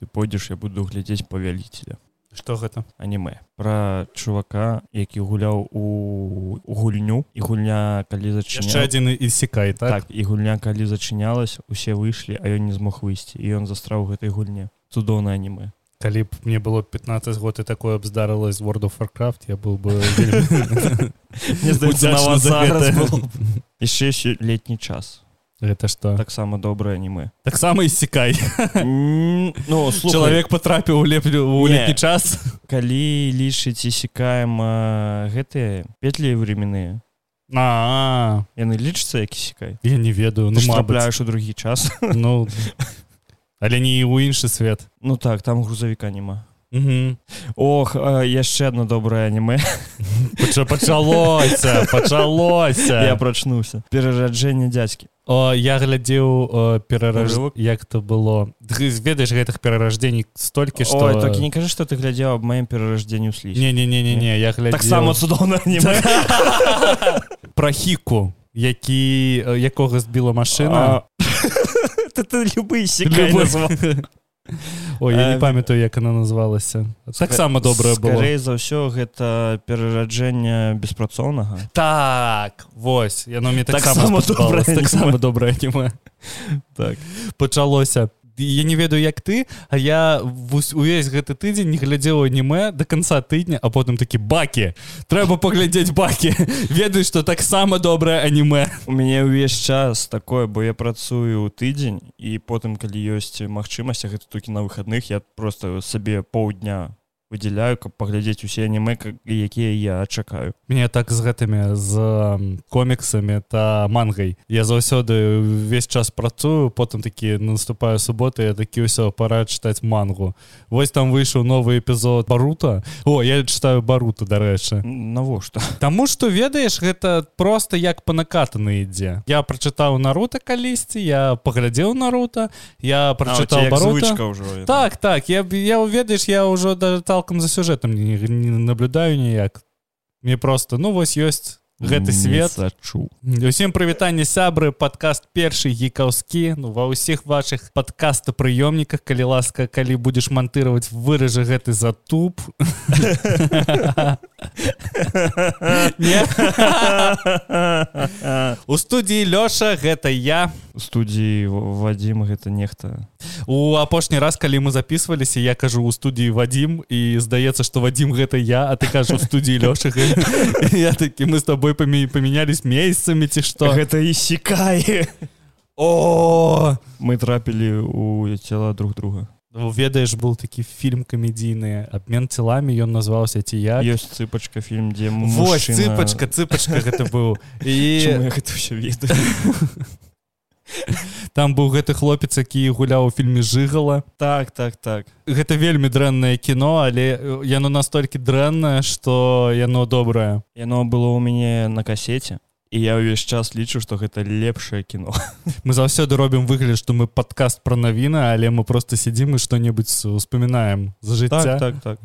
ты пойдзеш я буду глядзець павяліцеля что гэта? Аніме про чувака які гуляў у гульню. І гульня калі яшчэ зачыня адзін ісікай так, так і гульня калі зачынялась усе выйшлі а ён не змог выйсці. І ён застраў гэтай гульне цудоўна аніме. Калі б мне было 15 год і такое б здарылась World of Warcraft я быў бы яшчэ летні час гэта что? Таксама добрае аніме таксама ісікай М, ну слухай, чалавек патрапіў у леплю у летні час. Калі лічыць і сікаем а, гэтыя петлі временныя а. Яны лічацца як сікай я не ведаю ну трапляеш у другі час. Ну але не ў іншы свет ну так там грузавіка няма. Ох яшчэ одно добрае аніме. Пача- пачалося пачалося я прачнуўся перараджэнне дзядзькі О, я глядзеў перараж як то было ведаеш гэтых перараждзеній столькі што Ой, так не кажы што ты глядзеў аб маім перараждзенню сліз не не не не не я глядзеў таксама цудоўна аніме. Пра хіку які якога збіла машына А, ты любы Любы. Ой я не Э, памятаю як она называлася таксама добрая была за ўсё гэта перараджэнне беспрацоўнага. Так вось яно мне таксама Таксама спадабалася. добрае аніме. добрае аніме так пачалося я не ведаю як ты а я увесь гэты тыдзень не глядзеў аніме до конца тыдня а потым такі бакі трэба паглядзець бакі ведаю што таксама добрае аніме. У мяне ўвесь час такое бо я працую ў тыдзень і потым калі ёсць магчымасць гэта толькі на выхадных я просто сабе паўдня выдзяляю каб паглядзець усе аніме ка- якія я чакаю мне так з гэтымі з ам, коміксамі та мангай. Я заўсёды увесь час працую потым такі наступаю суботы я такі ўсё пора чытаць мангу. Вось там выйшаў новы эпізод барута. О я читаю барута дарэчы. Навошта? Таму што ведаеш гэта просто як па накатаны ідзе. Я прачытаў нарута калісьці я паглядзеў нарута я прачытаў барута. ўжо так так я я ведаеш я ўжо да цалкам за сюжэтам не, не наблюдаю ніяк. Мне просто ну вось ёсць гэты свет. чу усім прывітанне сябры падкаст першы гікаўскі ну ва ўсіх ваших падкаста прыёмніках калі ласка калі будзеш мантыраваць выражы гэты затуп. У студіі лёша гэта я. Студіі вадзім гэта нехта у апошні раз калі мы записываліся я кажу у студіі вадзім і здаецца што вадзім гэта я а ты кажу у студіі лёша. Гэта- я такі мы з тобой памі памянялись месяцамі ці што? Гэта і сікае. О! Мы трапілі у цела друг друга. Ну, ведаеш был такі фільм камедійны абмен целамі ён назваўся ці я ёсць цыпачка фільм дзе Вось мужчына- цыпачка цыпачка гэта быў. І я гэта ўсё ведаю там быў гэты хлопец які гуляў у фільме жыгала так так так. Гэта вельмі дрэннае кіно але яно настолькі дрэннае што яно добрае. Яно было ў мяне на касеце і я ўвесь час лічу што гэта лепшае кіно. Мы заўсёды робім выгляд што мы падкаст пра навіны але мы просто сядзім і што-небудзь успамінаем за жыцця. Так так так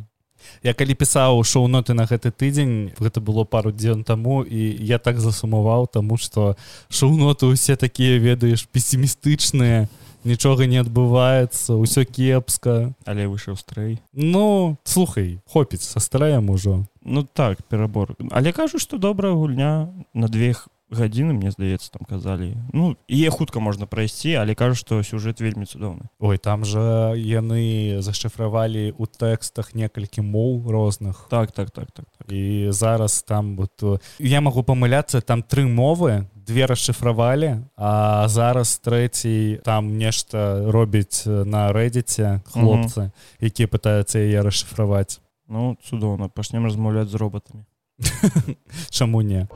я калі пісаў шоу-ноты на гэты тыдзень гэта было пару дзён таму і я так засумаваў таму што шоу-ноты усе такія ведаеш песімістычныя нічога не адбываецца ўсё кепска. Але выйшаў стрэй. Ну слухай хопіць са страем ужо. Ну так перабор. Але кажу што добрая гульня на две х- гадзіны мне здаецца там казалі ну е хутка можна прайсці але кажу што сюжэт вельмі цудоўны ой там жа яны зашыфравалі у тэкстах некалькі моў розных так так так так так. І зараз там вот э, я магу памыляцца там тры мовы две расшыфравалі а зараз трэцій там нешта робіць э, на рэдзіце хлопцы якія пытаюцца яе расшыфраваць ну цудоўна пачнем размаўляць з роботамі чаму не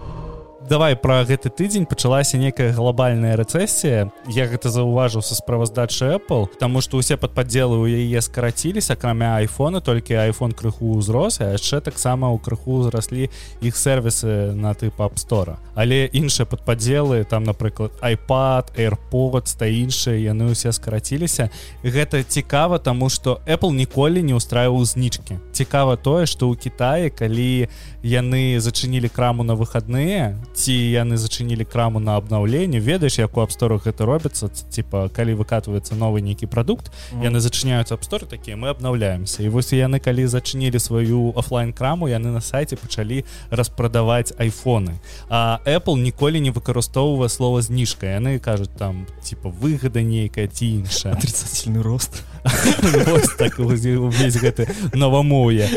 давай пра гэты тыдзень пачалася некая глобальная рэцэсія. Я гэта заўважыў са справаздачы Apple таму што ўсе падпадзелы ў яе скараціліся акрамя айфона толькі iPhone крыху ўзрос а яшчэ таксама ў крыху ўзраслі іх сервісы на тып апстора але іншыя падпадзелы там напрыклад iPad airpods та іншыя яны ўсе скараціліся. Гэта цікава таму што Apple ніколі не ўстраиваў знічкі цікава тое что ў Китае калі яны зачынілі краму на выходные ці яны зачынілі краму на обнаўленне ведаеш як у абсторах гэта робіцца типа калі выкатваецца новы нейкі продукт mm. яны зачыняюць абсторы такія мы обнаўляемся і вось яны калі зачынілі сваю офлайн краму яны на сайте пачалі распрадаваць айфоны. А Apple ніколі не выкарыстоўвае слова зніжка яны кажуць там типа выгода нейкая ці іншая отрицательный рост так увесь гэты новамоўе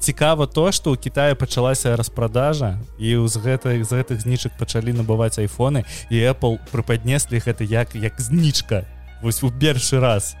цікава то что у Китае пачалася распродажа і з гэтых з гэтых знічак пачалі набываць айфоны і Apple прыпаднеслі гэта як як знічка. Вось у першы раз.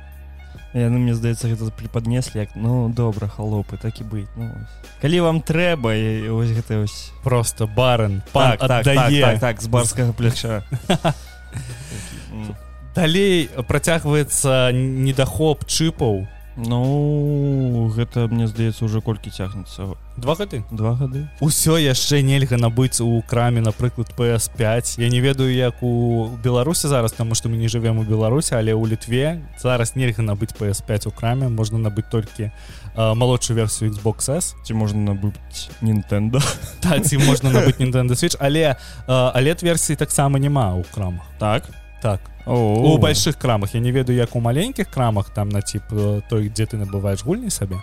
Яны мне здаецца гэта припаднеслі як ну добра халопы так і быць ну, калі вам трэба ось гэта ось просто барен так, так, так, так, так з барскага пляча далей працягваецца недахоп чыпаў. Ну гэта мне здаецца уже колькі цягнецца. Два гады? Два гады. Усё яшчэ нельга набыць у краме напрыклад PS5 я не ведаю як у беларусі зараз тому что мы не живвем у беларусі але ў літве зараз нельга набыць PS5 у краме. Можна набыць толькі малодшую версію Xbox S. Ці можна набыць Nintendo? Та, ці можна набыць Nintendo switch але але версіі таксама няма ў крамах. Так? Так у больших крамах. Я не ведаю як у маленькіх крамах там на тип той дзе ты набываешь гульні сабе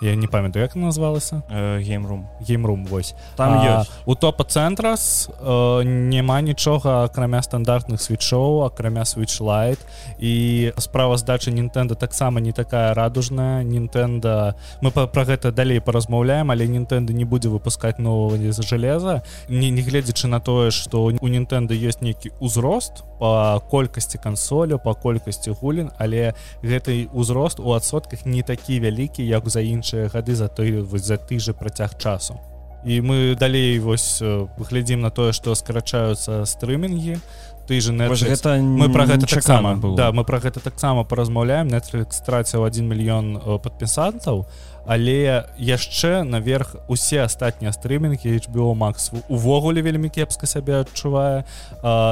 я не памятаю як называлася геймрум геймрум вось. Там у топа цэнтрас э, няма нічога акрамя стандартных свечоў акрамя switch light і справа здачы Нінтэнда таксама не такая радужная. Нінтэнда мы пра гэта далей паразмаўляем але Нінтэнда не будзе выпускать нового з железа не не гледзячы на тое что у Нінтэнда ёсць нейкі ўзрост по колькасці колькасці кансолю по колькасці гулін але гэты ўзрост у адсотках не такі вялікі як за іншыя гады за той вось за ты же працяг часу. І мы далей вось глядзім на тое што скарачаюцца стрымінгі ты же гэта мы про гэта таксама да мы про гэта таксама паразмаўляем Netflix страціў 1 мільён падпісантаў а але яшчэ наверх усе астатнія стрымінгі HBO Max увогуле вельмі кепска сябе адчувае.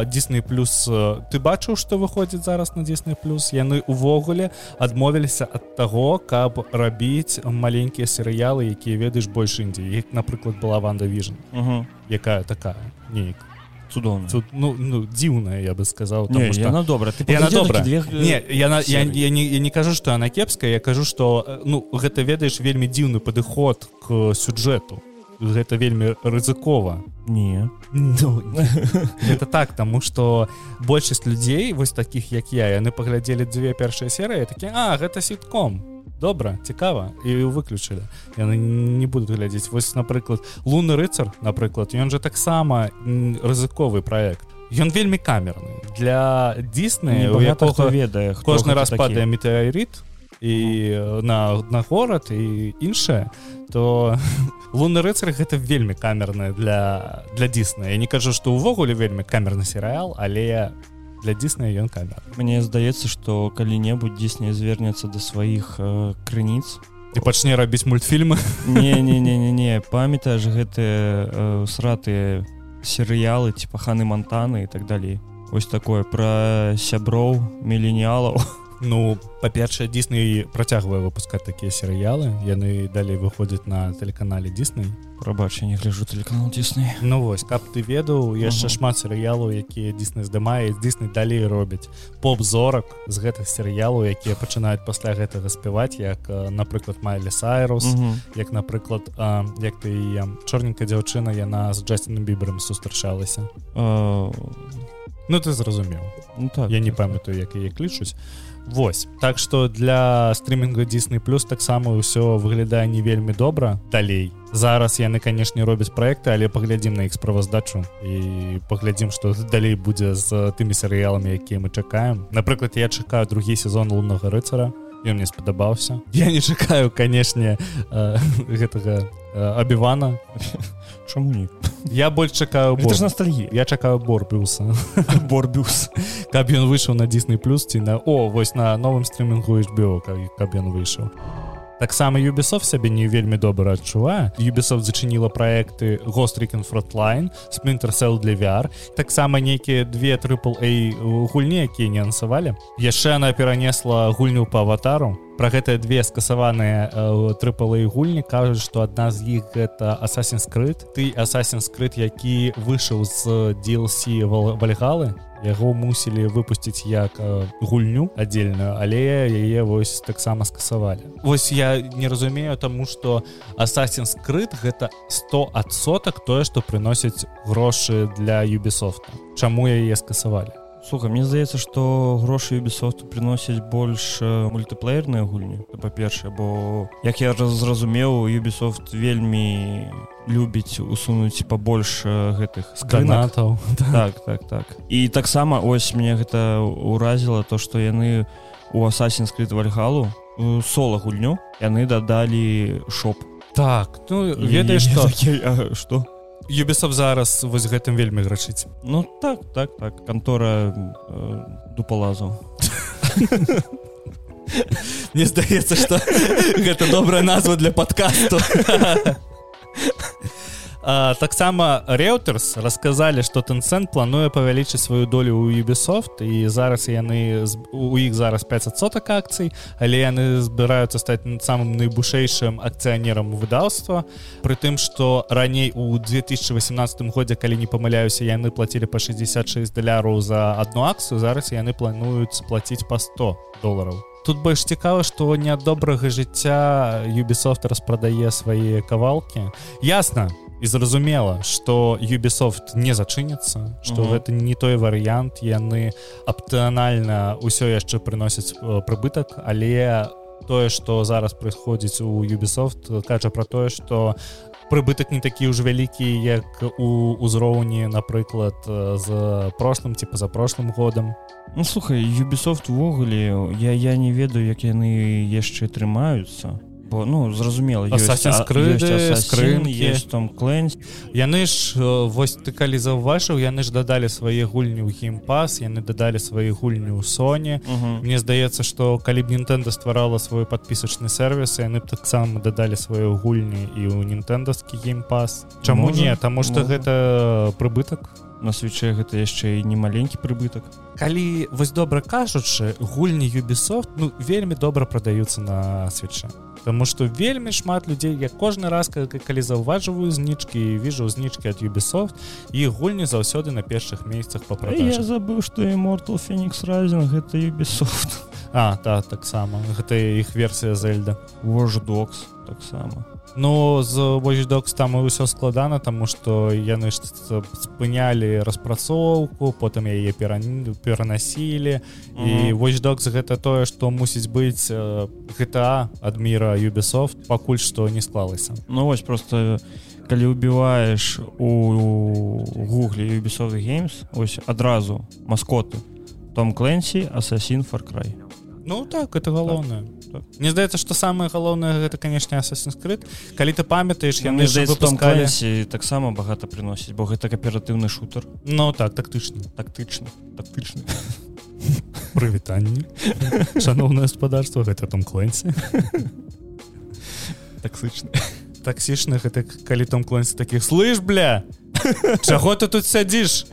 Disney плюс ты бачыў што выходзіць зараз на Disney плюс яны увогуле адмовіліся ад таго каб рабіць маленькія серыялы якія ведаеш больш індзі як напрыклад была ванда Vision якая такая нейкая цудоўна Цуд, ну, ну дзіўная я бы сказаў не, что... яна добра ты яна добра две... не яна я, я, не, я не кажу что она кепская я кажу что ну гэта ведаеш вельмі дзіўны падыход к сюджэту гэта вельмі рызыкова. Не ну, это так тому что большасць людзей вось таких як я яны паглядзелі дзве першыя серыі такі а гэта сітком добра цікава і выключылі яны не будуць глядзець вось напрыклад лунны рыцар напрыклад ён жа таксама рызыковы проект. Ён вельмі камерны для дзісны у якога ведае кожны раз падае метэарит і на на горад і іншае то лунны рыцар гэта вельмі камерная для для дзісна я не кажу што ўвогуле вельмі камерны серыял але для дзісныя ён камер Мне здаецца што калі-небудзь дзісне звернецца да сваіх э, крыніц. І пачне рабіць мультфільмы. Не не не не не. Памятаеш гэтыя э, сратыя серыялы ці паханы монтаны і так далей. Ось такое. Пра сяброў міленіалаў Ну па-першае Дисней працягвае выпускаць такія серыялы яны далей выходзяць на тэлеканале Дисней прабача не гляжу тэлеканал Дисней Ну вось каб ты ведаў яшчэ угу. шмат серыялаў якія Дисней здымае Дисней далей робяць поп-зорак з гэтых серыялаў якія пачынаюць пасля гэтага спяваць як напрыклад Майлі Сайрус угу. як напрыклад а, як ты чорненькая дзяўчына яна з Джастином бібером сустрачалася. А... Ну ты зразумеў. ну, так, я не памятаю як яе клічуць Вось так что для стрімінга Disney плюс таксама ўсё выглядае не вельмі добра далей. Зараз яны канешне робяць проекты але паглядзім на іх справаздачу і паглядзім что далей будзе з тымі серыяламі якія мы чакаем. Напрыклад я чакаю другі сезон луннага рыцара ён мне спадабаўся я не чакаю канешне э, гэтага абівана чаму не я больш чакаю ностальгі я чакаю борбюса. Борбюс. Каб ён выйшаў на Disney плюс ці на о вось на новым стрімінгу HBO каб ён выйшаў таксама Ubisoft сябе не вельмі добра адчувае Ubisoft зачыніла проекты гострикін фронтлайн спмінтерсел для VR таксама нейкія две трипл гульні якія не ансавалі яшчэ она перанесла гульню по аватару про гэтыя две скасаваныя трыпалы гульні кажуць што адна з іх гэта асасін скрыт ты асасін скрыт які выйшаў з DLC вальгалы. Яго мусілі выпусціць як гульню аддзельную але яе вось таксама скасавалі. Вось я не разумею таму што асасін скрыт гэта 100 адсотак тое што прыносіць грошы для юбісофта Чаму яе скасавалі Слухай, мне здаецца што грошы юбісофту прыносяць больш мультыплеерныя гульні па-першае бо як я зразумеў юбісофт вельмі любіць усунуць пабольш гэтых сканатаў так так так. І таксама ось мне гэта ўразіла то што яны у асасін скрыт вальгалу сола гульню яны дадалі шоп. Так ну ведаеш што? што Юбісов зараз вось гэтым вельмі грачыць Ну так так так. Кантора э, дупалазаў Мне здаецца што гэта добрая назва для падкасту таксама рэўтерс расказалі што тэнцэн плануе павялічыць сваю долю ў Ubisoft і зараз яны у іх зараз 5сотак акцый але яны збіраюцца стаць самым найбушэйшым акцыянерам выдаўства. Пры тым што раней у 2018 годзе калі не памыляюся яны плацілі па 66 даляраў за одну акцыю зараз яны плануюць плаціць па 100 долараў. Тут больш цікава што не ад добрага жыцця Ubisoft распрадае свае кавалкі. Ясна і зразумела что Ubisoft не зачыніцца что гэта не той варыянт яны аптыанальна ўсё яшчэ прыносяць прыбытак але тое что зараз происходзіць у Ubisoft кажа про тое что прыбытак не такі ўж вялікі як у узроўні напрыклад з прошлым ці за прошлым годам. Ну слухай Ubisoft увогуле я я не ведаю як яны яшчэ трымаюцца бо ну зразумела есть там клэнс яны ж вось ты калі заўважыў яны ж дадалі свае гульні ў геймпас яны дадалі свае гульні ў Соне Мне здаецца што калі б Нтэнда стварала свой падпісачны сервіс яны б таксама дадалі сваю гульні і ў нінтэндаскі геймпас Чаму не таму што гэта прыбытак на свече гэта яшчэ і не маленькі прыбытак. Калі вось добра кажучы гульні Ubisoft ну вельмі добра прадаюцца на свеча Таму што вельмі шмат людзей я кожны раз калі заўважваю знічкі віжу знічкі ад Ubisoft і гульні заўсёды на першых месяцах па я забыў што immortal Фенікс разін гэта Ubisoft. А так таксама. Гэта іх версія зельда Watchdogs таксама Ну з Watchdogs там ўсё складана таму што яны ж спынялі распрацоўку потым яе перанасілі. І Watchdogs гэта тое што мусіць быць GTA ад мира Ubisoft пакуль што не склалася. Ну вось просто калі убіваеш у гугле Ubisoft Games ось адразу маскоты Том Кленсі Асасін фаркрай Ну так это галоўнае так. Мне здаецца што самае галоўнае гэта канешне асасін скрыт калі ты памятаеш яны выпускалі таксама багата прыносіць бо гэта кааператыўны шутер. Ну так тактычны тактычны тактычны прывітанне шаноўнае гаспадарства гэта там кленсі таксычны таксічны гэта калі там клонці таких слыш бля чаго ты тут сядзіш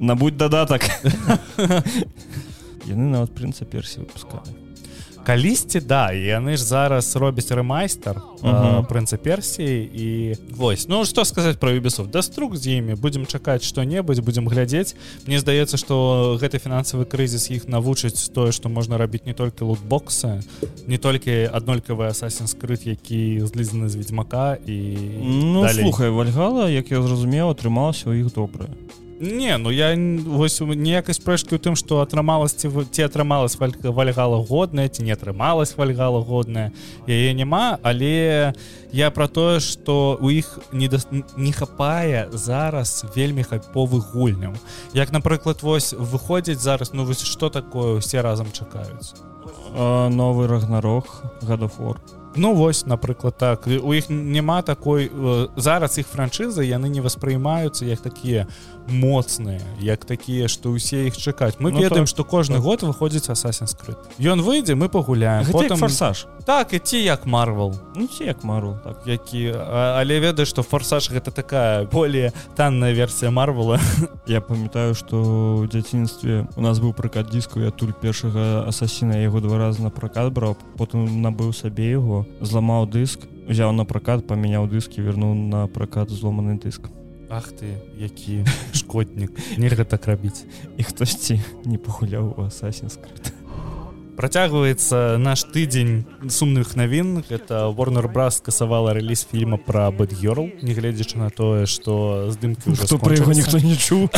набудь дадатак яны нават прынца персі выпускалі. Калісьці да яны ж зараз робяць рэмайстар прынца персіі і вось. Ну что сказаць про юбісов даструк з імі будемм чакаць што-небудзь будзем глядзець. Мне здаецца што гэты фінансавы крызіс іх навучыць тое што можна рабіць не толькі лутбоксы не толькі аднолькавы асасін скрыт які злізаны з ведьзьмака і ну, слухай вальгала як я зразумеў атрымалася у іх добрае Не ну я вось ніякай спрэчкі ў тым што атрымаласці ці атрымалась вальгала годная ці не атрымалась вальгала годная яе няма але я пра тое што у іх не да... не хапае зараз вельмі хайповых гульняў. Як напрыклад вось выходзіць зараз ну вось што такое усе разам чакаюць? Новы рагнарог гадафор Ну вось напрыклад так. У іх няма такой э, зараз іх франшызы яны не воспрымаюцца як такія моцныя як такія што ўсе іх чакаць. Мы Ну, ведаем так, што кожны так. год выходзіць асасінскрыт Ён выйдзе мы пагуляем потым форсаж так ідці як марвал ну ці як мару так які а, але ведаеш што форсаж гэта такая более танная версія марвала я памятаю што ў дзяцінстве у нас быў пракат дыску я адтуль першага асасіна яго два разы на пракат браў потым набыў сабе яго зламаў дыск узяў на пракат памяняў дыскі вернуў на пракат зломаны дыск Ах ты які шкоднік нельга так рабіць і хтосьці не пагуляў у асасінскрыт працягваецца наш тыдзень сумных навін это Warner Bros. касавала рэліз фільма пра бэдгерл нягледзячы на тое што здымкі ўжо хто пра яго ніхто не чуў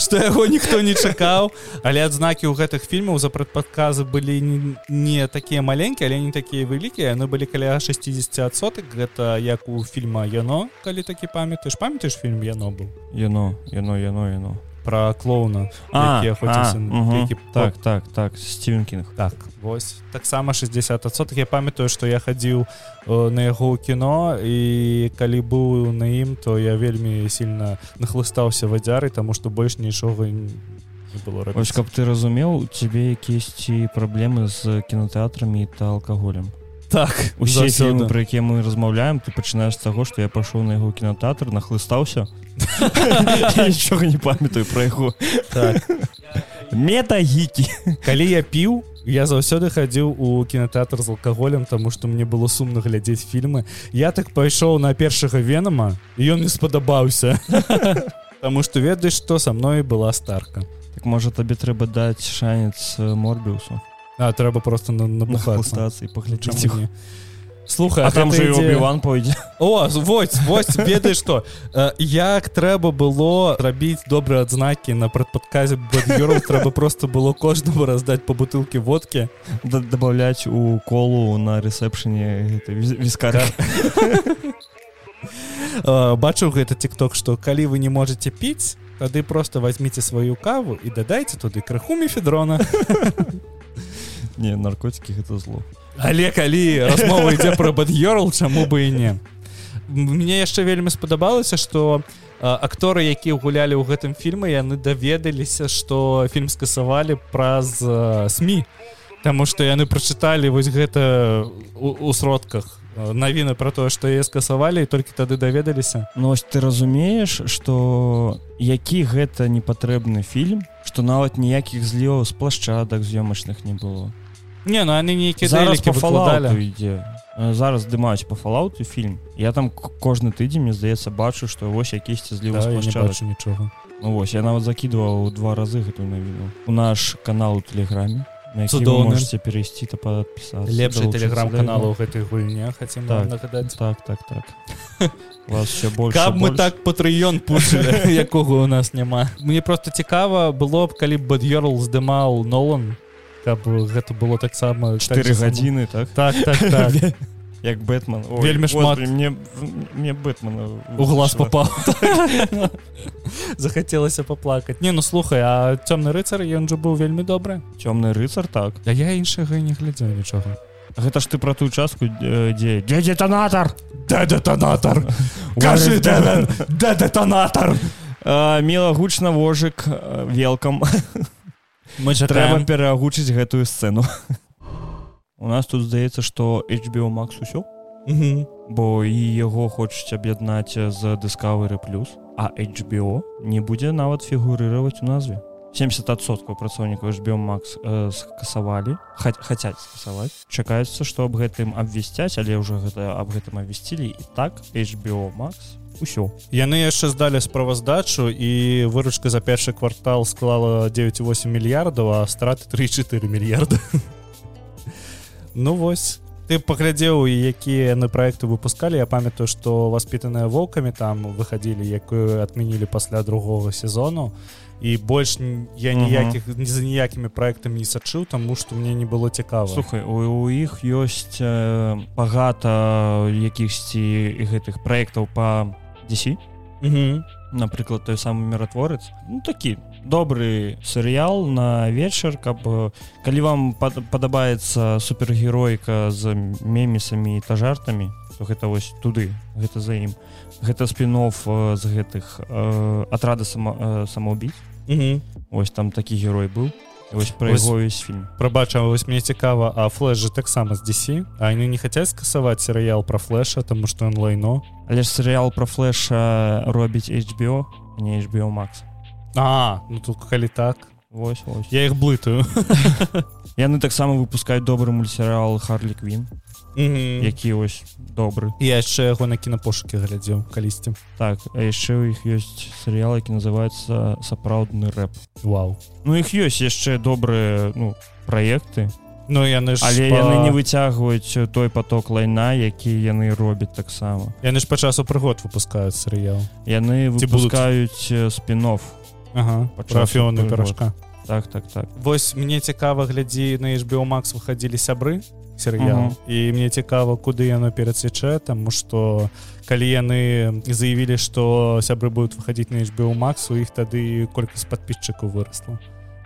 што яго ніхто не чакаў але адзнакі ў гэтых фільмаў за прадпадказы былі не, не такія маленькія але не такія вялікія яны былі каля 60 соток гэта як у фільма яно калі такі памятаеш. Памятаеш фільм яно быў? Яно яно яно яно про клоуна А, охоціўся, а, мгм. які так. Так так Стивен Кінг Так вось таксама 60 соток я памятаю што я хадзіў э, на яго кіно і калі быў на ім то я вельмі сильно нахлыстаўся вадзяры таму што больш нічога не было каб ты разумеў у цябе якісьці праблемы з кінотэатрамі та алкаголем так усе фільмы пра якія мы размаўляем ты пачынаеш з таго што я пашоў на яго кінотэатр нахлыстаўся нічога не памятаю пра яго так. метагікі. Калі я піў я заўсёды хадзіў у кінотэатр з алкаголем таму што мне было сумна глядзець фільмы я так пайшоў на першага венама і ён не спадабаўся Таму што ведаеш што са мной была старка. Так можа табе трэба даць шанец морбіусу А трэба просто на, набухацца і паглядзець слухай а там гэта же і ідзея- обіван пойдзе О вось вось ведаеш што як трэба было рабіць добрыя адзнакі на прадпадказе трэба просто было кожнаму раздаць по бутылке водкі дабаўляць у колу на рэсепшане віскар Э, бачыў гэта тикток што калі вы не можете піць тады просто возьмите сваю каву і дадайце туды крыху мефедрона не наркотики гэта зло. Але калі размова ідзе про бадгерл чаму бы і не. Мне яшчэ вельмі спадабалася что акторы якія гулялі ў гэтым фільме яны даведаліся что фільм скасавалі праз э, сМ Таму што яны прачыталі вось гэта у, у сродках навіны про тое што яе скасавалі і толькі тады даведаліся? Ну ось ты разумееш что які гэта непатрэбны фільм что нават ніякіх зліваў з плашчадак з'ёмачных не было. Не ну яны нейкія зараз ідзе. Э, зараз здымаюць по фалауту фільм. Я там кожны тыдзень мне здаецца бачу что вось якісьці злівы Да, нічога. Ну вось я нават закидываў два разы гэтую навіну. У наш канал у тэлеграме на Цудоўны. можете перайсці то подпісацца лепшы далучыцца телеграм-канал да у гэтай гульне хацім Так. так. нагадаць так так так вас все больше каб мы больше. так патрыён пушылі якога у нас няма мне просто цікава было б калі б бад'ерл здымаў нолан каб гэта было таксама 4 гадзіны так так так так як бэтмен Ой, Вельмі шмат. мне мне бэтмена у глаз попал захацелася паплакаць не ну слухай а цёмны рыцар ён жа быў вельмі добры цёмны рыцар так. А я іншага не глядзеў нічога гэта ж ты про тую частку дзе дзе дэтанатар да дэтанатар Кажы, да дэтанатар А, міла гучна вожык велкам мы трэба пераагучыць гэтую сцэну у нас тут здаецца што HBO Max усё бо і яго хочуць аб'яднаць з Discovery плюс а HBO не будзе нават фігурыраваць у назве 70соткаў працоўнікаў HBO Max э, скасавалі хаць- хацяць скасаваць чакаецца што аб гэтым абвесцяць але ўжо гэта аб гэтым абвесцілі і так HBO Max усё яны яшчэ здалі справаздачу і выручка за першы квартал склала 9,8 мільярдаў а страты 3,4 мільярда ну вось. Ты паглядзеў якія яны проекты выпускалі. Я памятаю што воспитаныя волкамі там выхадзілі якую адмянілі пасля другого сезону і больш я ніякіх ні за ніякімі проектамі не сачыў таму што мне не было цікава. Слухай у, у іх ёсць э, багата якіхсьці гэтых праектаў по DC Мгм. напрыклад той самы міратворец ну такі добры серыял на вечар каб э, калі вам пад- падабаецца супергеройка з мемісамі та жартамі то гэта вось туды гэта за ім. Гэта спінов э, з гэтых э, атрада сама э, самоубіць Мгм. ось там такі герой быў. Вось пра яго увесь фільм. Прабача вось мне цікава а флэш же таксама з DC а яны не хацяць скасаваць серыял пра флеша тому что ён лайно але ж серыял про флеша робіць HBO не HBO Max А ну тут калі так. Вось, вось. я іх блытаю яны таксама выпускаюць добры мультсерыал Харлі Квін які ось добры я яшчэ яго на кінапошукі глядзеў калісьці так яшчэ ў іх ёсць серыял які называется сапраўдны рэп Вау. Ну іх ёсць яшчэ добрыя ну праекты Ну яны ж але па... яны не выцягваюць той поток лайна які яны робяць таксама яны ж па часу прыгод выпускаюць серыял яны выпускаюць спінов ага, Па пра часу фіоны прыгод. пирожка так так так Вось мне цікава глядзі на HBO Max выходили сябры серыял Мгм. і мне цікава куды яно перацвечэ тому что калі яны заявілі что сябры будут выходить на HBO Max у іх тады колькасць подписчикаў выросла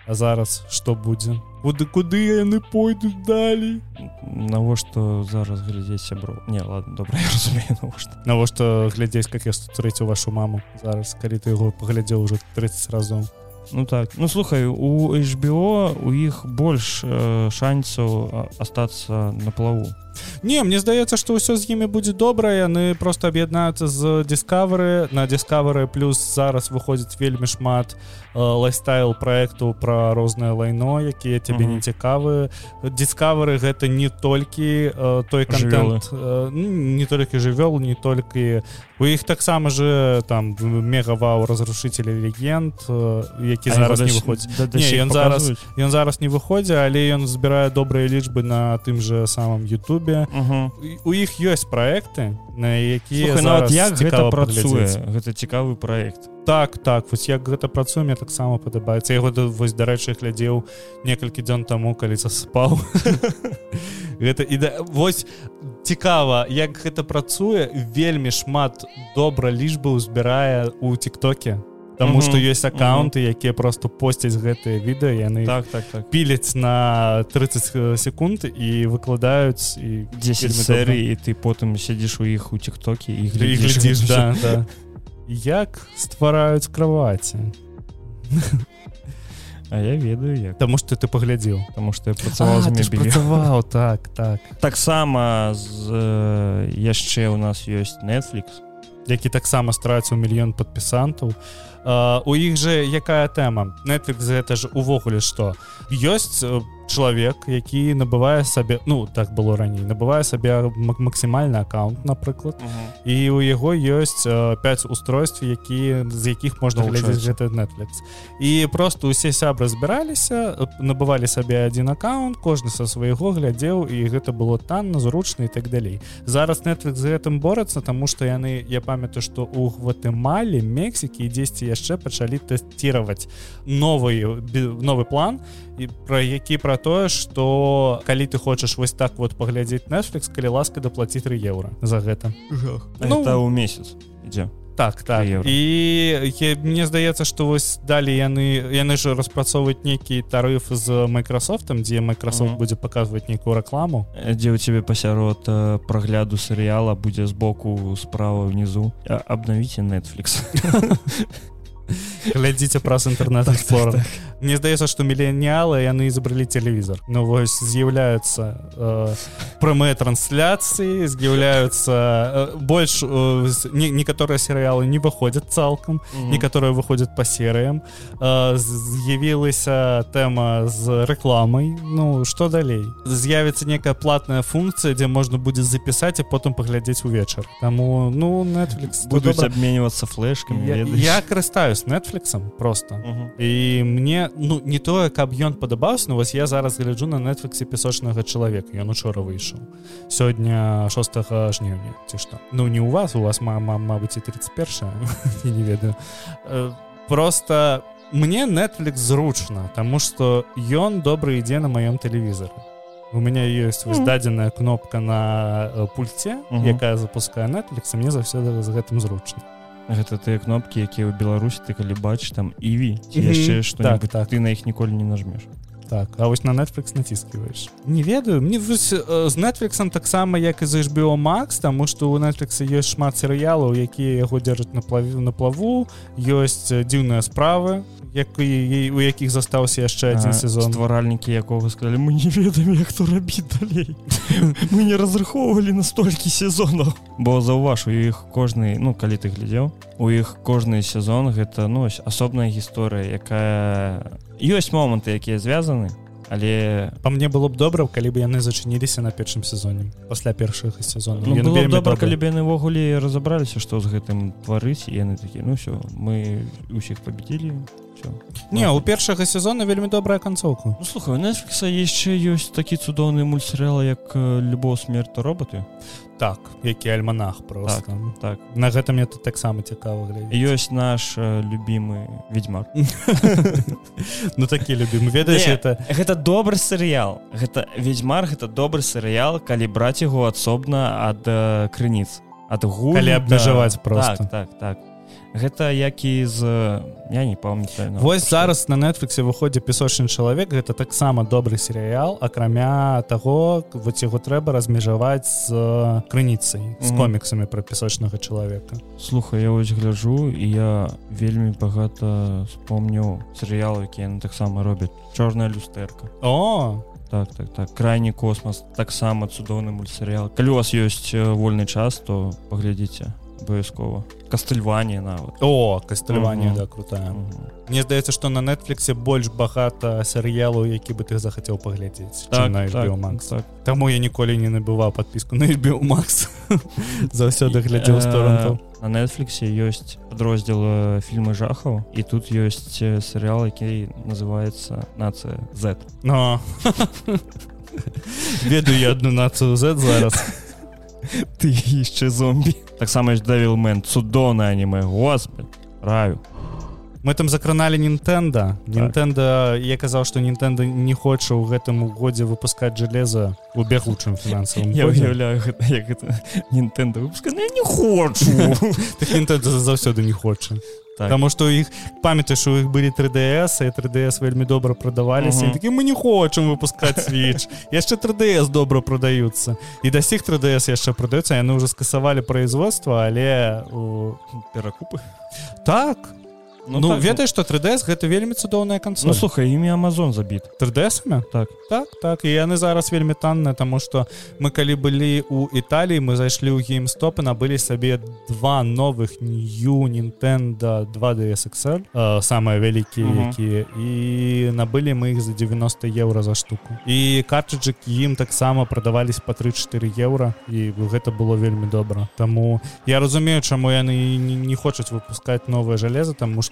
А зараз что будзе куды куды яны пойдуць далей навошта зараз глядзець сябро не ладно добра я разумею навошта навошта глядзець как я сустрэціў вашу маму. Зараз калі ты яго паглядзеў уже 30 разоў Ну так. Ну слухай у HBO у іх больш э, шансаў а, астацца на плаву. Не мне здаецца што ўсё з імі будзе добра яны просто аб'яднаюцца з Discovery. На Discovery плюс зараз выходзіць вельмі шмат э, лайфстайл проекту пра рознае лайно якія тебе Мгм. не цікавы. Discovery гэта не толькі э, той контент э, не толькі жывёл не толькі у іх таксама же там мега вау разрушители легенд які А зараз не выходзіць да- да Не, ён зараз- паказваюць? Ён зараз не выходзе але ён збірае добрыя лічбы на тым же самом Ютубе. І- у іх ёсць праекты на якія нават зараз як гэта працуе гэта цікавы праект так так вось як гэта працуе мне таксама падабаецца яго вось дарэчы глядзеў некалькі дзён таму калі заспаў гэта і да, вось цікава як гэта працуе вельмі шмат добра лічбы ўзбірае у тиктоке. Таму Мгм, што ёсць аккаунты якія просто посцяць гэтыя відэа яны так так так. піляць на 30 секунд і выкладаюць і 10 Вельмі серый і ты потым сядзіш у іх у тиктоке і глядзіш да, да. як ствараюць кроваці А я ведаю як Таму што ты паглядзеў потому что я працаваў працаваў так так. Таксама з яшчэ у нас ёсць Netflix які таксама страціў мільён падпісантаў у іх же якая тэма Netflix гэта ж увогуле што ёсць э, чалавек які набывае сабе ну так было раней набывае сабе максімальны аккаунт напрыклад і у яго ёсць э, 5 устройств які з якіх можна глядзець гэта Netflix. І просто усе сябры збіраліся набывалі сабе один аккаунт кожны са свайго глядзеў і гэта было танна зручна і так далей. Зараз Netflix з гэтым борацца тому что яны я памятаю что у гватэмалі Мексікі і дзесьці яшчэ пачалі тэсціраваць новый бе- новы план і пра які пра тое что калі ты хочаш вось так вот паглядзець Netflix калі ласка даплаці 3 еўра за гэта. Ну, Ну, это ў месяц ідзе. Так так. і я, мне здаецца что вось далі яны яны ж распрацоўваюць нейкі тарыф з Майкрасофтом дзе Майкрасофт Мгм. будзе паказваць нейкую рэкламу. Дзе ў цябе пасярод э, прагляду серыяла будзе збоку справа внизу абнавіце Netflix глядзіце праз інтэрнет Так, Explorer Мне здаецца што міленіалы яны забралі тэлевізор Ну вось з'яўляюцца э, прамыя трансляцыі з'яўляюцца э, больш э, з- не, некаторыя серыялы не выходзяць цалкам некаторыя выходзяць па серыям Э, з'явілася тэма з рэкламай Ну што далей з'явіцца некая платная функцыя дзе можна будзе запісаць і потым паглядзець увечар Таму ну Netflix то будуць добра. абменьвацца флешкамі я, ведаеш? я карыстаюсь Netflixом просто. Мгм. і мне ну не тое каб ён падабаўся ну вось я зараз гляджу на Netflixе песочнага чалавека ён учора выйшаў сёння 6 жніўня ці што. Ну не у вас у вас мама Мабыць і 31 я не ведаю. Э, просто мне Netflix зручна тому что ён добра ідзе на маём тэлевізары. У меня есть вось Мгм. дадзеная кнопка на э, пульце Мгм. якая запускае Netflix мне заўсёды з гэтым зручна гэта тыя кнопкі якія ў беларусі ты калі бачыш там іві яшчэ Так, што-небудзь так. ты на іх ніколі не нажмеш так. А вось на Netflix націскиваешь не ведаю мне вось, з Netflixом таксама як і з HBO Max тому что у Netflix ёсць шмат серыялаў якія яго дзяржаць на плаву на плаву. Ёсць дзіўныя справы які у якіх застаўся яшчэ один А, сезон. Стваральнікі якога сказали мы не ведаем як то рабіць далей мы не разрахоўвалі на столькі сезонаў бо заўваж у іх кожны ну калі ты глядзеў у іх кожны сезон гэта ну асобная гісторыя якая ёсць моманты якія звязаны але по мне было б добра калі бы яны зачыніліся на першым сезоне пасля першых сезонаў. Ну, добра добрыя. калі б яны ўвогуле разабраліся што з гэтым тварыць яны такі ну все мы усіх победили все не у першага сезона вельмі добрая канцоўка. Ну, слухай, Netflix яшчэ ёсць такі цудоўны мультсерыал як любоў смерть то роботы так які альманах просто. Так на гэта мне тут таксама цікава глядзець. Ёсць наш э, любимы ведьмак. Ну такі любім ведаеш это гэта добры серыял. Гэта ведьмар гэта добры серыял калі браць яго асобна ад крыніц. Ад гу Калі абмежаваць проста. так, так так гэта як і з я не памятаю Вось зараз на Netflixе выходзе песочны чалавек гэта таксама добры серыял акрамя таго вот яго трэба размежаваць з крыніцай з коміксамі пра песочнага чалавека. Слухай я вось гляжу і я вельмі багата спомню серыялы якія яны таксама робяць. Чорная люстэрка о! Так так так. Крайні космас таксама цудоўны мультсерыял. Калі у вас ёсць вольны час то паглядзіце абавязкова кастыльванне нават о кастыльванне Мгм. да крутая. Мгм. Мне здаецца што на Netflixе больш багата серыялу які бы ты захацеў паглядзець так, на так, Max так. Таму я ніколі не набываў подпіску на HBO Max заўсёды глядзеў сторонтаў на Netflixе ёсць падроздзел э, фільмы жахаў і тут ёсць серыял які называется нацыя Z но ведаю я одну нацыю Z зараз ты яшчэ зомбі таксама ёсць давілмен цудоўна аніме господ раю. Мы там закраналі Нінтэнда Нінтэнда я казаў што Нінтэнда не хоча ў гэтым годзе выпускаць жалеза у бягучым фінансавым я годзе. уяўляю гэта як гэта Нінтэнда выпуска я не хочу. Так заўсёды не хоча Так. Таму што іх памятаеш у іх былі 3DS і 3DS вельмі добра прадаваліся Мгм. такі мы не хочам выпускаць switch. Яшчэ 3DS добра прадаюцца і да сіх 3DS яшчэ прадаюцца яны ўжо скасавалі производства але у... перакупы так ну, ну так, ведаеш што 3DS гэта вельмі цудоўная ну кансоль слухай імі Амазон забіт. 3DS так. Так так. І яны зараз вельмі танныя таму што мы калі былі у Італіі мы зайшлі ў геймстоп і набылі сабе два новых new Nintendo 2DS XL э, самыя вялікія Мгм. якія і набылі мы іх за 90 еўра за штуку. І картрыджык ім таксама прадавались по 3-4 еўра і гэта было вельмі добра. Таму я разумею чаму яны не, не хочуць выпускаць новае жалеза таму што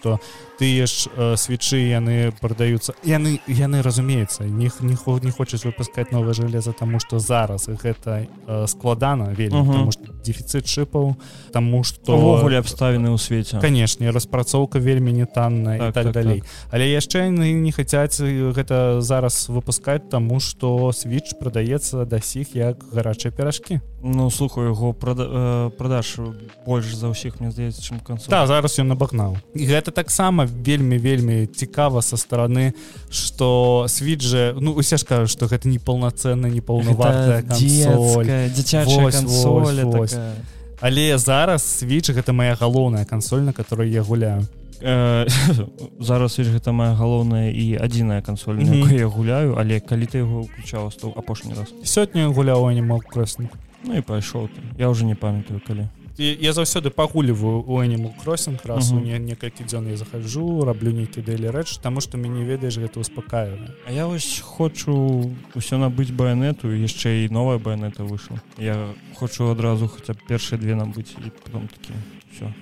тыя ж э, свечы яны прадаюцца яны яны разумеецца не, не, хо- не хочуць выпускаць новае жалеза таму што зараз гэта э, складана вельмі Мгм. потому што дефіцыт чыпаў таму што увогуле абставіны ў свеце канешне распрацоўка вельмі не танная так, Так, і так, так, далей але яшчэ яны не хацяць э, гэта зараз выпускаць таму што switch прадаецца да сіх як гарачыя перажкі Ну слухаю яго прада, э, продаж больш за ўсіх мне здаецца чым канцу Да зараз ён набагнаў. І гэта таксама вельмі вельмі цікава са стороны что switch же ну усе ж кажуць что гэта не полноценная не дзіцячая такая. але зараз switch гэта моя галоўная кансоль на которой я гуляю. Э, зараз вось, гэта моя галоўная і адзіная кансоль на Мгм. якой я гуляю але калі ты яго ўключаў то апошні раз. Сёння гуляў animal crossing Ну і пайшоў ты. Я уже не памятаю калі. І я заўсёды пагуліваю у animal crossing раз у не некалькі дзён я захожу раблю нейкі дэлі рэч таму што мяне ведаеш гэта успакаиваю А я вось хочу усё набыць баянету яшчэ і новая баянета выйшла я хочу адразу хаця першыя две набыць і потом такі все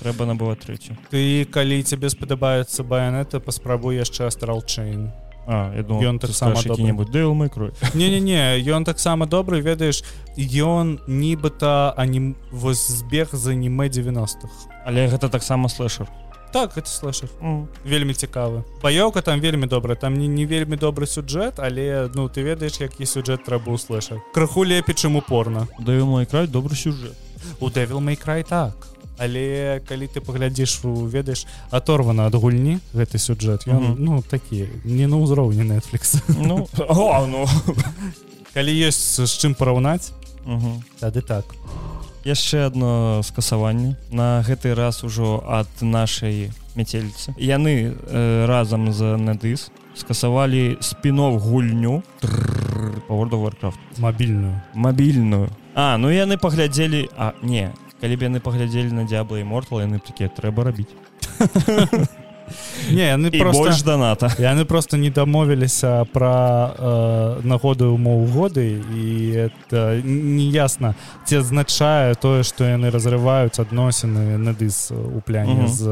трэба набываць трэцю ты калі цябе спадабаецца баянета паспрабуй яшчэ астрал чейн А я думал Ён таксама які-небудзь Дэйл мой кровь не-не-не ён таксама добры ведаеш ён нібыта ані вось збег з аніме 90-х але гэта таксама слэшер. Так гэта слэшер. Вельмі цікавы. Баёўка там вельмі добра там не, не вельмі добры сюджэт але ну ты ведаеш які сюджэт трэба ў слэшер. Крыху лепей чым упорна Дэйл мой край добры сюжэт у Devil May Cry так але калі ты паглядзіш ведаеш оторвана ад гульні гэты сюджэт ён Мгм. ну такі не на ўзроўні netflix. Ну о, ну. Калі ёсць з чым параўнаць Мгм. тады так. Яшчэ одно скасаванне. На гэты раз ужо ад нашай мяцельцы яны э, разам з надыс скасавалі спінов гульню. По Warcraft. Мабільную. Мабільную. А ну яны паглядзелі А не калі б яны паглядзелі на і мортал яны такія трэба рабіць. Не яны просто больш даната яны просто не дамовіліся пра э, нагоды умоў годы і это неясна ці азначае тое што яны разрываюць адносіны надыс у пляне Мгм. з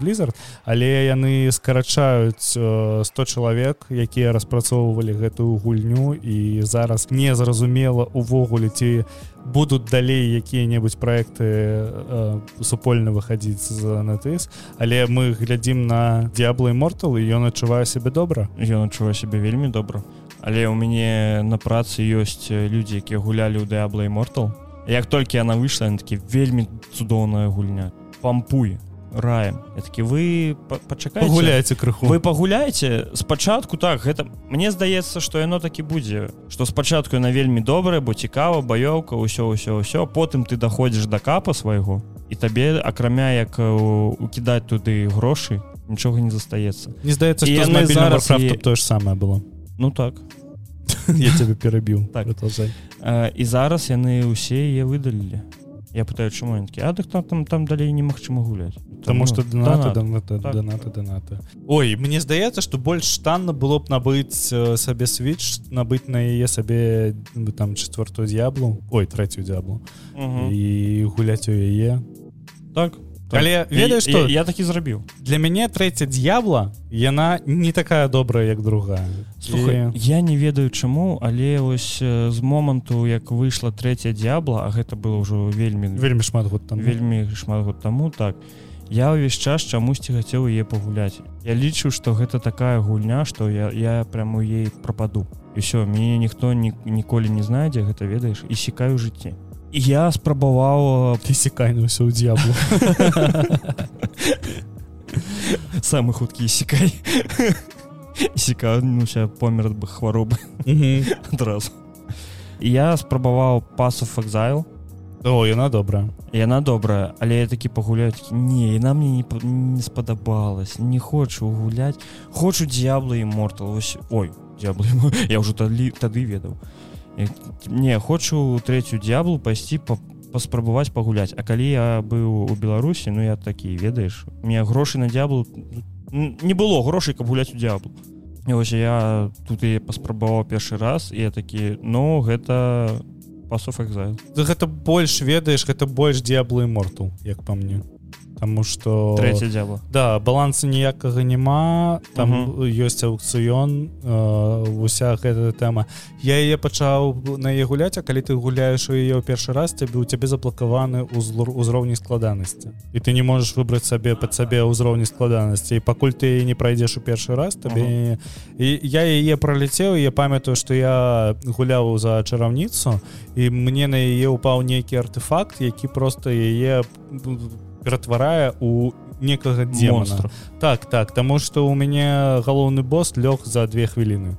blizzard. Але яны скарачаюць э, 100 чалавек якія распрацоўвалі гэтую гульню і зараз незразумела увогуле ці будуць далей якія-небудзь проекты э, супольна выхадзіць з натыс але мы глядзім на дзяблы мортал ён адчувае сябе добра ён адчувае сябе вельмі добра але ў мяне на працы ёсць э, людзі якія гулялі ў Дыабла і мортал як толькі яна выйшла ён такі вельмі цудоўная гульня. Пампуй раем. Я такі вы па- пачакайце. Гуляеце крыху. Вы пагуляеце спачатку так гэта мне здаецца што яно такі будзе. Што спачатку яна вельмі добрая бо цікава баёўка ўсё ўсё ўсё потым ты даходзіш да капа свайго і табе акрамя як э, укідаць туды грошы нічога не застаецца. Не здаецца І яны зараз е- тое ж самае было. Ну так. Я тебе перабіў Так. Продолжай. Э, і зараз яны ўсе яе выдалілі я пытаю чаму ён такі а дык там там, там далей немагчыма гуляць. Таму што донаты донат. донаты Так. донаты донаты. Ой мне здаецца што больш танна было б набыць сабе switch набыць на яе сабе ну, там четвертую д'яблу ой третью д'яблу і гуляць у яе. Так Але І- ведаеш і- што я такі зрабіў для мяне трэця д'ябла яна не такая добрая як другая. Слухай, І- я не ведаю чаму але вось э, з моманту як выйшла трэця дзябла а гэта было ўжо вельмі вельмі шмат год там вельмі шмат год таму так я ўвесь час чамусьці хацеў яе пагуляць. Я лічу што гэта такая гульня што я я прямо ей прападу. І все мяне ніхто ні, ніколі не знайдзе гэта ведаеш і сікаю жыцці. І я спрабаваў ты секай на ўсё ў д'яблу самы хуткі сікай. Сікануся помер бы хваробы. Адразу. І я спрабаваў пасу факзайл о яна добрая яна добрая але я такі пагуляю такі, не яна мне не, не спадабалась не хочу гуляць. Хочу д'ябла і мортал ось ой д'ябла я ўжо тады тады ведаў. Я- не хочу трэцюю д'яблу пайсці па паспрабаваць пагуляць. А калі я быў у беларусі ну я такі ведаеш мне грошы на д'яблу н- не было грошай каб гуляць у д'яблу І вось я тут і паспрабаваў першы раз я такі ну гэта пасов экзайл гэта больш ведаеш гэта больш д'яблы морту як па мне Таму что трэця дзябла да баланса ніякага няма там ёсць аукцыён э, уся гэта тэма я яе пачаў на яе гуляць А калі ты гуляеш у яе ў першы раз цябе у цябе заблакаваны узлор узроўні складанасці. І ты не можаш выбраць сабе пад сабе ўзроўні складанасці. І пакуль ты не прайдзеш у першы раз табе і я яе праляцеў я памятаю што я гуляў за чараўніцу і мне на яе ўпаў нейкі артефакт які просто яе ператварае у некага демона. Монстр так так таму што у мяне галоўны босс лёг за две хвіліны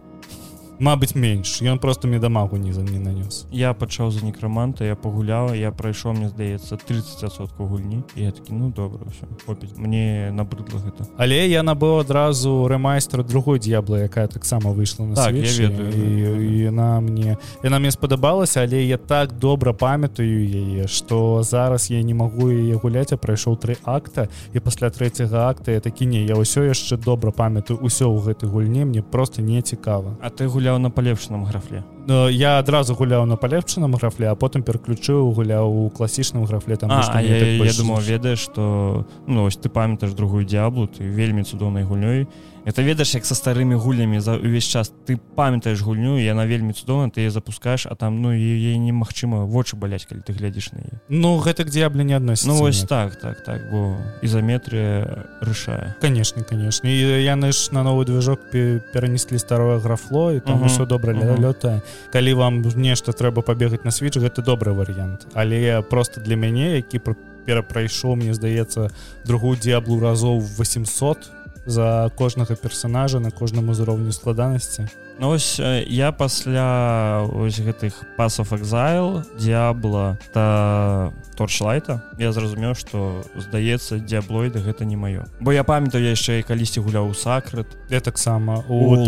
Мабыць менш. Ён просто мне дамагу не за не нанёс. Я пачаў за некраманта я пагуляла я прайшоў мне здаецца 30сотку гульні. І я такі ну добра ўсё хопіць. Мне набрыдла гэта. Але я набыў адразу рэмайстра другой д'ябла якая таксама выйшла на Так, Switch, ведаю, і яна мне яна мне спадабалася але я так добра памятаю яе што зараз я не магу яе гуляць а прайшоў тры акта. І пасля трэцяга акта я такі не я ўсё яшчэ добра памятаю ўсё ў гэтай гульні мне просто не цікава А ты гуляў на палепшаным графле я адразу гуляў на палепчаным графле а потым пераключыў гуляў у класічным графле там а, а я, так я больш думаў зручна. ведаеш што ну ось ты памятаеш другую дзяблу ты вельмі цудоўнай гульнёй это ведаеш як са старымі гульнямі за увесь час ты памятаеш гульню яна вельмі цудоўна ты запускаешь а там ну яе немагчыма вочы баляць калі ты глядзіш на яе ну гэта к д'ябле не адносіцца ну вось ніяк. так так так бо ізаметрыя рашае конечно конечно і яны ж на новы движок пе- перанеслі старое графло і там Мгм, усё добра мгм. лётае калі вам нешта трэба пабегаць на свіч гэта добры варыянт. Але просто для мяне які пр- перапрайшоў мне здаецца другую д'яблу разоў 800 за кожнага персонажа на кожным узроўню складанасці. Ну ось я пасля ось гэтых пасов экзайл д'ябла та торчлайта я зразумеў што здаецца дзяблоіды гэта не маё. Бо я памятаю яшчэ і калісьці гуляў у сакрыт я таксама у у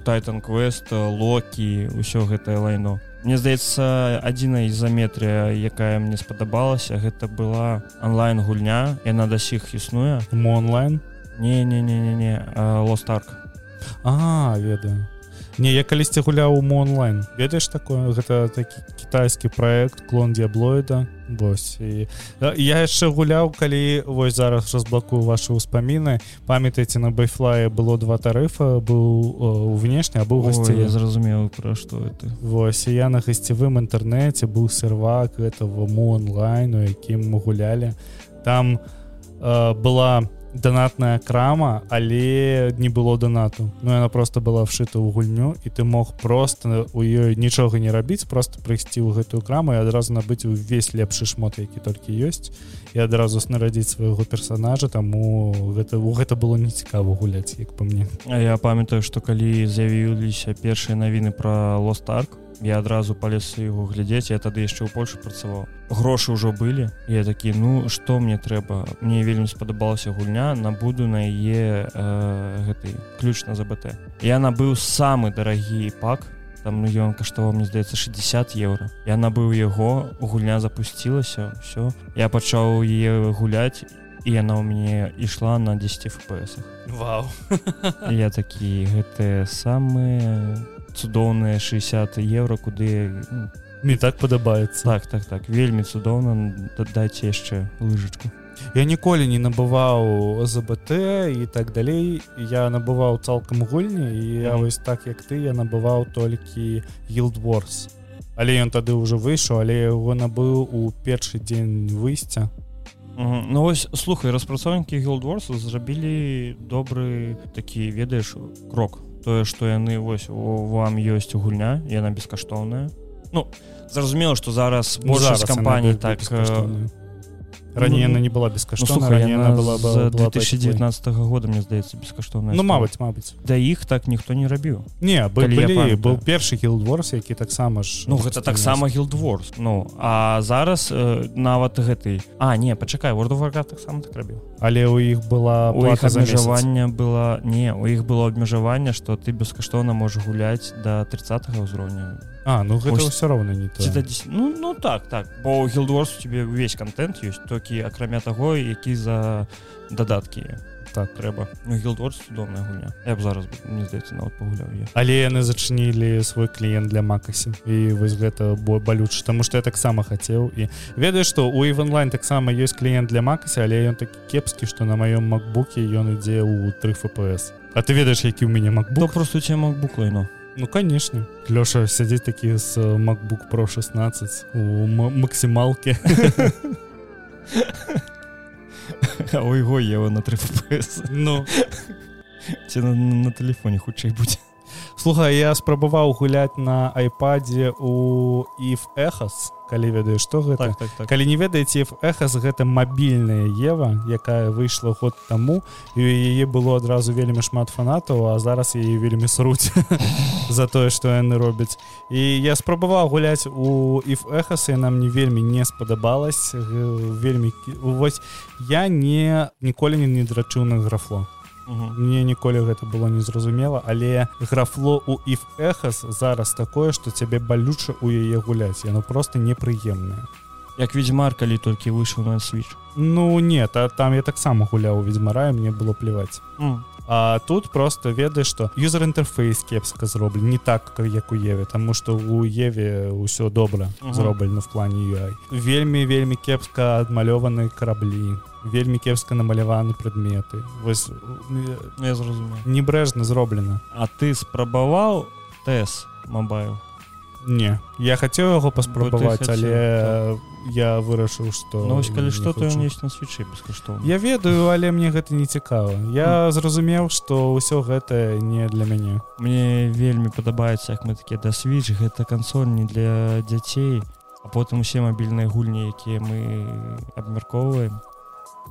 тайтан квест локі ўсё гэтае лайно. Мне здаецца адзіная ізаметрыя якая мне спадабалася гэта была онлайн гульня яна да сіх існуе. Онлайн не не не не не лостарк а ведаю. Не я калісьці гуляў у онлайн. Ведаеш такое? Гэта такі кітайскі проект клон д'яблоіда вось і я яшчэ гуляў калі вось зараз разблакую ваши ўспаміны памятаеце на байфлае было два тарыфа быў у внешне або гасці я зразумеў пра што это. Вось я на гасцевым інтэрнэце быў сервак этого онлайну якім мы гулялі там э, была у донатная крама але не было донату. Ну она просто была вшыта ў гульню і ты мог просто у ёй нічога не рабіць просто прыйсці ў гэтую краму і адразу набыць увесь лепшы шмот які толькі ёсць і адразу снарадзіць свайго персонажа таму гэта у гэта было нецікава гуляць як по мне. Я памятаю што калі з'явіліся першыя навіны про лостарк я адразу палез его глядзець я тады яшчэ ў Польшу працаваў грошы ўжо былі я такі ну што мне трэба мне вельмі спадабалася гульня набуду на яе э, гэты ключ на ЗБТ я набыў самы дарагі пак там ну ён каштаваў мне здаецца 60 еўра я набыў яго гульня запусцілася все я пачаў е гуляць і яна ў мяне ішла на 10 фпс Вау. Я такі гэтыя самыя цудоўныя 60 еўра куды ну, мне так падабаецца. Так так так вельмі цудоўна дадайце яшчэ лыжачку. Я ніколі не набываў ЗБТ і так далей. Я набываў цалкам гульні і я вось так як ты я набываў толькі гилдворс але ён тады ўжо выйшаў але яго набыў у першы дзень выйсця. Ну вось слухай распрацоўнікі гилдворсу зрабілі добры такі ведаеш крок тое што яны вось вам ёсць гульня яна бескаштоўная Ну зразумела што зараз ну, зараз кампаній так раней яна не была бескаштоўна ну, была, была 2019 -го года мне здаецца бескаштоўна Ну мабыць мабыць да іх так ніхто не рабіў не былі, быў першы гилдворс які таксама ж Ну гэта таксама гилдворс Ну а зараз э, нават гэты А не пачакай вордварка таксама так рабіў. Але у іх была у іх абмежавання была не у іх было абмежаванне што ты бескаштоўна можаш гуляць до 30 ўзроўня А ну гэта ўсё роўна не то. 10... ну, ну так так. Бо гилдворс у тебе увесь контент ёсць толькі акрамя таго які за дадаткі так. трэба ну, гилдворс цудоўная гульня я б зараз мне здаецца нават пагуляў я. Але яны зачынілі свой кліент для макасі і вось гэта бо балюч таму што я таксама хацеў і ведаю што у іванлайн таксама ёсць кліент для макасі але ён такі кепскі што на маём макбуке ён ідзе ў 3 фпс А ты ведаеш які ў мяне макбук просто у тебя макбук лайно. Ну конечно. Лёша сядзець такі з macbook про 16 у максімалке ойго ева на 3 ну. Ці на, на телефоне хутчэй будзе слухай я спрабаваў гуляць на айпадзе у if эхас калі ведаю што гэта? Так, так, так. калі не ведаеце эхас гэта мабільная ева якая выйшла год таму і яе было адразу вельмі шмат фанатаў а зараз яе вельмі сруць за тое што яны робяць. І я спрабаваў гуляць у if эхасы нам не вельмі не спадабалась вельмі вось я не ніколі не не драчыў на графло мне ніколі гэта было незразумела але графло у if эхас зараз такое что цябе балюча у яе гуляць яно просто непрыемнае як ведьзьмар калі толькі выйшаў на switch. Ну нет а там я таксама гуляў ведьзьмара мне было плеваць mm. А тут просто ведаеш што юзер інтэрфейс кепска зроблен не так як у еве тому что у еве ўсё добра uh -huh. зроблена в плане UI вельмі вельмі кепска адмалёваны караблі вельмі кепска намаляваны прадметы. Вось ну, я зразумею небрэжна зроблена. А ты спрабаваў тэс мобайл не я хацеў яго паспрабаваць але я вырашыў што ну, калі што то ён есть на свечы бескаштоўна я ведаю але мне гэта не цікава. Я mm. зразумеў што ўсё гэта не для мяне. Мне вельмі падабаецца як мы такія да switch гэта кансоль не для дзяцей а потым усе мабільныя гульні якія мы абмяркоўваем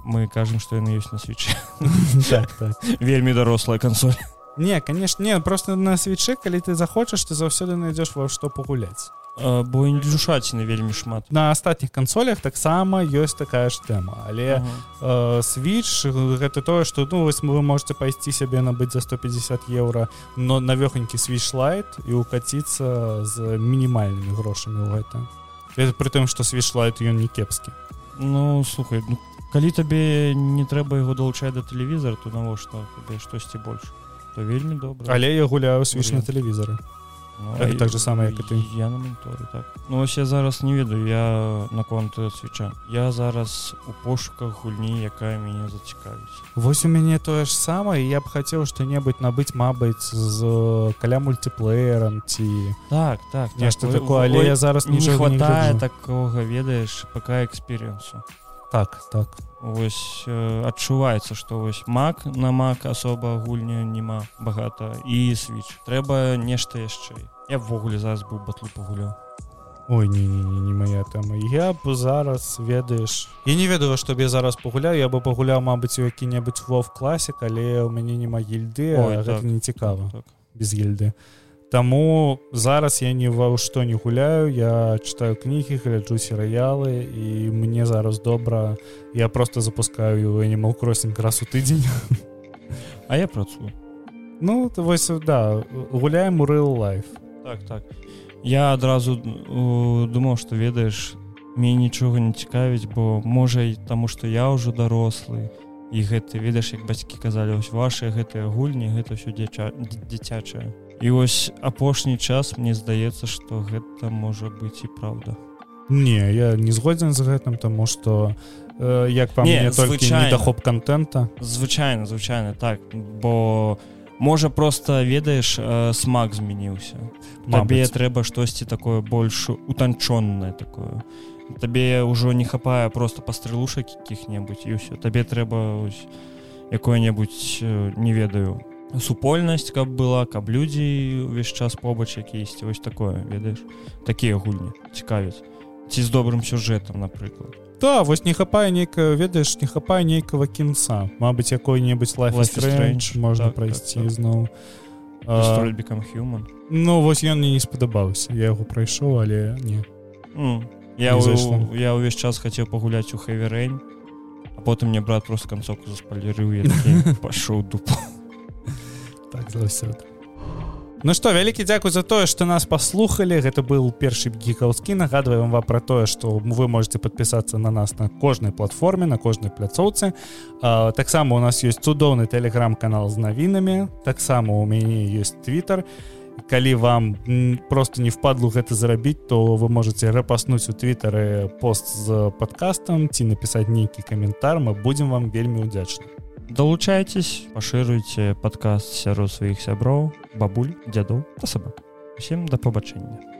мы кажам што яны ёсць на свечы так, так. вельмі дарослая кансоль не конечно не просто на свечы калі ты захочаш ты заўсёды найдзеш во што пагуляць бо індюшаціны вельмі шмат. На астатніх кансолях таксама ёсць такая ж тэма але switch гэта тое что ну вось вы можете пайсці сябе набыць за 150 еўра но навёхонькі switch лайт і укаціцца з мінімальнымі грошамі ў гэта это при тым что switch лайт ён не кепскі ну слухай ну, калі табе не трэба яго далучаць да тэлевізара то навошта табе штосьці больш то вельмі добра але я гуляю switch на тэлевізары Ну, а так же самое, як ты. я на моніторы так. Ну ось я зараз не ведаю я наконт свеча я зараз у пошуках гульні якая мяне зацікавіць Вось у мяне тое ж самае я б хацеў што-небудзь набыць мабыць з каля мультиплеерам ці. Так так нешта так, такое але я зараз не хватае такога ведаеш пока эксперыенсу так так. Вось э, адчуваецца што вось мак на мак асоба гульня няма багата і switch трэба нешта яшчэ. Я ввогуле зараз быў батлу пагуляў. Ой не, не, не, не моя тэма. Я б зараз ведаеш я не ведаю што б я зараз пагуляю я бы пагуляў мабыць у які-небудзь вов класік але ў мяне няма гільды Ой, гэта так, не цікава так. без гільды Таму зараз я не ва што не гуляю я читаю кнігі гляджу серыялы і мне зараз добра я просто запускаю animal кроссинг раз у тыдзень а я працую Ну то вось да гуляем у real life. Так так. Я адразу думаў што ведаеш мне нічога не цікавіць бо можа і таму што я ўжо дарослы і гэты ведаеш як бацькі казалі ось ваши гэтыя гульні гэта ўсё дзяча дзіцячае і ось апошні час мне здаецца што гэта можа быць і праўда. Не я не згодзін з гэтым тому что э, як па Не, мне толькі звычайна. недахоп контента звычайна звычайна так. Бо можа просто ведаеш э, смак змяніўся. Табе трэба штосьці такое больш утанчоннае такое. Табе ўжо не хапае просто пастрэлушак якіх-небудзь і ўсё. Табе трэба ось якое-небудзь э, не ведаю супольнасць каб была каб людзі увесь час побач якісьці вось такое ведаеш? Такія гульні цікавяць. Ці з добрым сюжэтам напрыклад. Да вось не хапае нейкая ведаеш не хапае нейкага кінца. Мабыць якой-небудзь Strange. можна Так, прайсці так, так. зноў. Become Human. Ну вось ён мне не спадабаўся. Я яго прайшоў але не. М, Я, Не я ўвесь час хацеў пагуляць у хэверэйн а потым мне брат просто канцоўку заспалерыў я пашоў дупу заўсёды Ну што вялікі дзякуй за тое што нас паслухалі гэта быў першы гікаўскі нагадваем вам пра тое што вы можете подпісацца на нас на кожнай платформе на кожнай пляцоўцы таксама у нас ёсць цудоўны телеграм-канал з навінамі таксама у мяне ёсць твиттер. Калі вам просто не впадлу гэта зрабіць то вы можете рэпаснуць у твиттары пост з подкастам ці напісаць нейкі каментар мы будзем вам вельмі удзячны Далучайцесь, пашыруйце падкаст сярод сваіх сяброў, бабуль, дзядоў та сабак. Усім да пабачэння.